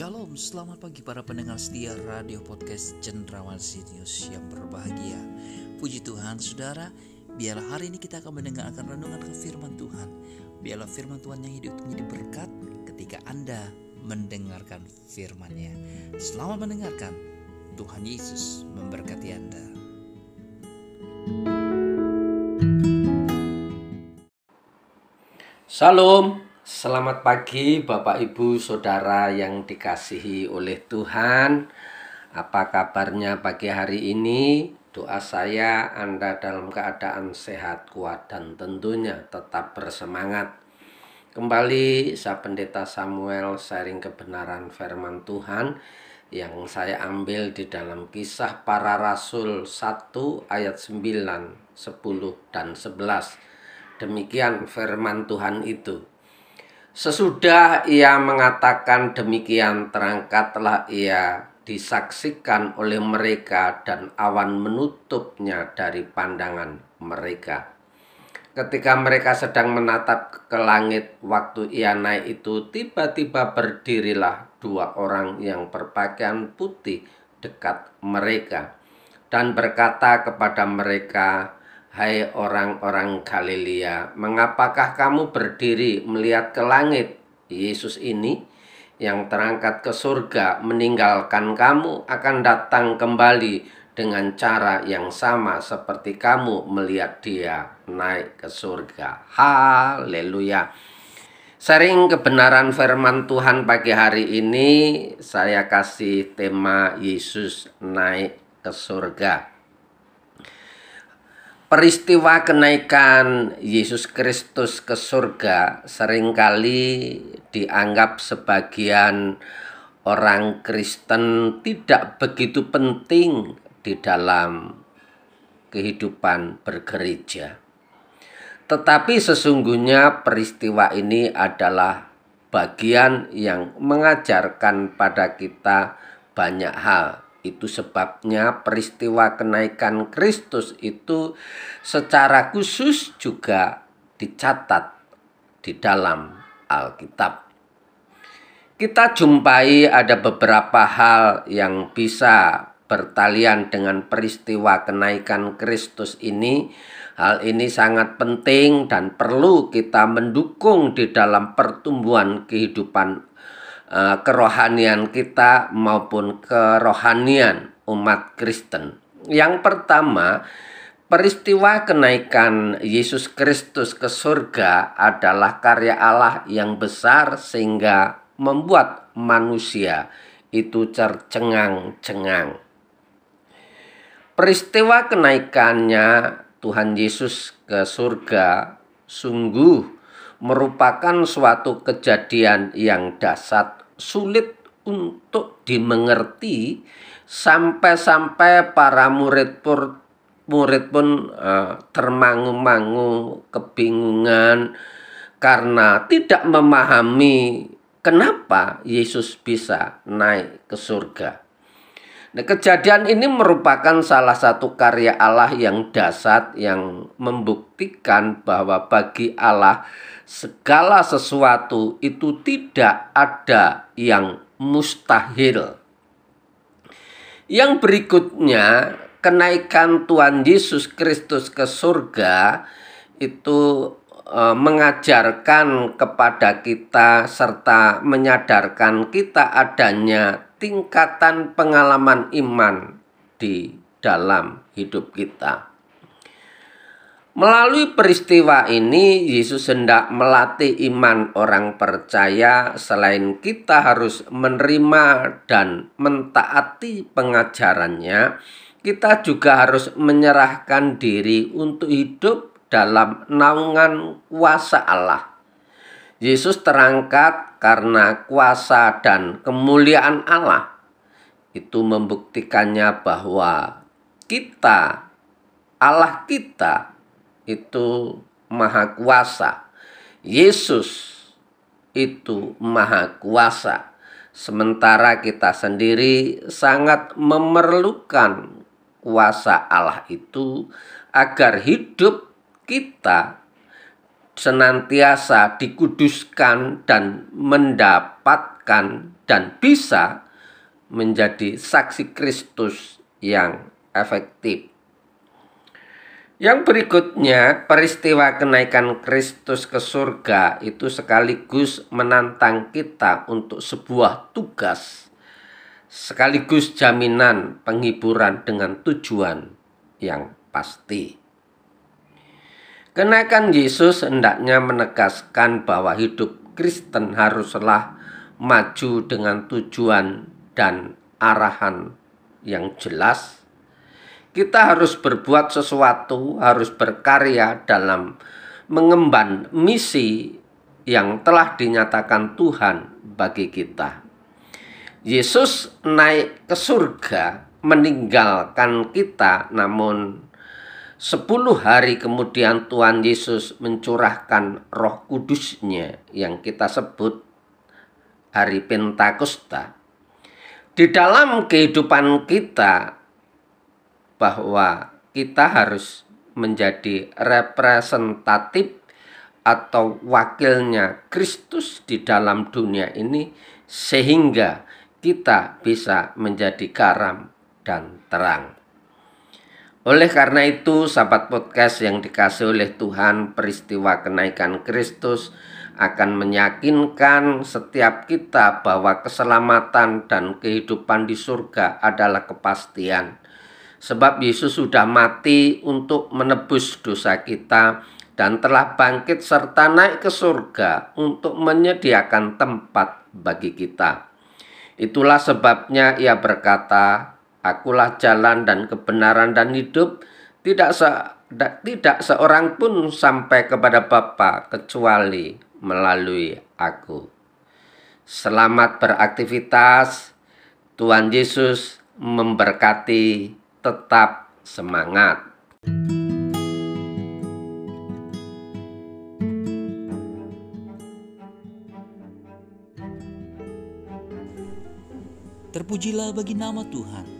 Shalom, selamat pagi para pendengar setia radio podcast Cendrawan Sinius yang berbahagia. Puji Tuhan, saudara, biarlah hari ini kita akan mendengarkan renungan ke firman Tuhan. Biarlah firman Tuhan yang hidup menjadi berkat ketika Anda mendengarkan firman-Nya. Selamat mendengarkan. Tuhan Yesus memberkati Anda. Salam, selamat pagi Bapak Ibu Saudara yang dikasihi oleh Tuhan. Apa kabarnya pagi hari ini? Doa saya Anda dalam keadaan sehat, kuat, dan tentunya tetap bersemangat. Kembali saya Pendeta Samuel sharing kebenaran firman Tuhan yang saya ambil di dalam kisah para rasul 1 ayat 9, 10, dan 11 Demikian firman Tuhan itu. Sesudah ia mengatakan demikian, terangkatlah ia disaksikan oleh mereka dan awan menutupnya dari pandangan mereka. Ketika mereka sedang menatap ke langit, waktu ia naik itu tiba-tiba berdirilah dua orang yang berpakaian putih dekat mereka dan berkata kepada mereka, Hai orang-orang Galilea, mengapakah kamu berdiri melihat ke langit? Yesus ini yang terangkat ke surga meninggalkan kamu akan datang kembali dengan cara yang sama seperti kamu melihat dia naik ke surga. Haleluya. Sering kebenaran firman Tuhan pagi hari ini saya kasih tema Yesus naik ke surga. Peristiwa kenaikan Yesus Kristus ke surga sering kali dianggap sebagian orang Kristen tidak begitu penting di dalam kehidupan bergereja. Tetapi sesungguhnya peristiwa ini adalah bagian yang mengajarkan pada kita banyak hal itu sebabnya peristiwa kenaikan Kristus itu secara khusus juga dicatat di dalam Alkitab. Kita jumpai ada beberapa hal yang bisa bertalian dengan peristiwa kenaikan Kristus ini. Hal ini sangat penting dan perlu kita mendukung di dalam pertumbuhan kehidupan Eh, kerohanian kita maupun kerohanian umat Kristen. Yang pertama, peristiwa kenaikan Yesus Kristus ke surga adalah karya Allah yang besar sehingga membuat manusia itu tercengang-cengang. Peristiwa kenaikannya Tuhan Yesus ke surga sungguh merupakan suatu kejadian yang dasar sulit untuk dimengerti sampai-sampai para murid pun murid pun uh, termangu-mangu kebingungan karena tidak memahami kenapa Yesus bisa naik ke surga. Nah, kejadian ini merupakan salah satu karya Allah yang dasar yang membuktikan bahwa bagi Allah segala sesuatu itu tidak ada yang mustahil. Yang berikutnya, kenaikan Tuhan Yesus Kristus ke surga itu e, mengajarkan kepada kita serta menyadarkan kita adanya tingkatan pengalaman iman di dalam hidup kita. Melalui peristiwa ini, Yesus hendak melatih iman orang percaya. Selain kita harus menerima dan mentaati pengajarannya, kita juga harus menyerahkan diri untuk hidup dalam naungan kuasa Allah. Yesus terangkat karena kuasa dan kemuliaan Allah. Itu membuktikannya bahwa kita, Allah kita, itu maha kuasa. Yesus itu maha kuasa. Sementara kita sendiri sangat memerlukan kuasa Allah itu agar hidup kita senantiasa dikuduskan dan mendapat akan dan bisa menjadi saksi Kristus yang efektif. Yang berikutnya, peristiwa kenaikan Kristus ke surga itu sekaligus menantang kita untuk sebuah tugas, sekaligus jaminan penghiburan dengan tujuan yang pasti. Kenaikan Yesus hendaknya menegaskan bahwa hidup Kristen haruslah maju dengan tujuan dan arahan yang jelas kita harus berbuat sesuatu, harus berkarya dalam mengemban misi yang telah dinyatakan Tuhan bagi kita. Yesus naik ke surga meninggalkan kita namun sepuluh hari kemudian Tuhan Yesus mencurahkan roh kudusnya yang kita sebut hari Pentakosta. Di dalam kehidupan kita bahwa kita harus menjadi representatif atau wakilnya Kristus di dalam dunia ini sehingga kita bisa menjadi garam dan terang. Oleh karena itu, sahabat podcast yang dikasih oleh Tuhan, peristiwa kenaikan Kristus akan meyakinkan setiap kita bahwa keselamatan dan kehidupan di surga adalah kepastian sebab Yesus sudah mati untuk menebus dosa kita dan telah bangkit serta naik ke surga untuk menyediakan tempat bagi kita. Itulah sebabnya ia berkata, Akulah jalan dan kebenaran dan hidup, tidak se tidak seorang pun sampai kepada Bapa kecuali melalui aku. Selamat beraktivitas. Tuhan Yesus memberkati tetap semangat. Terpujilah bagi nama Tuhan.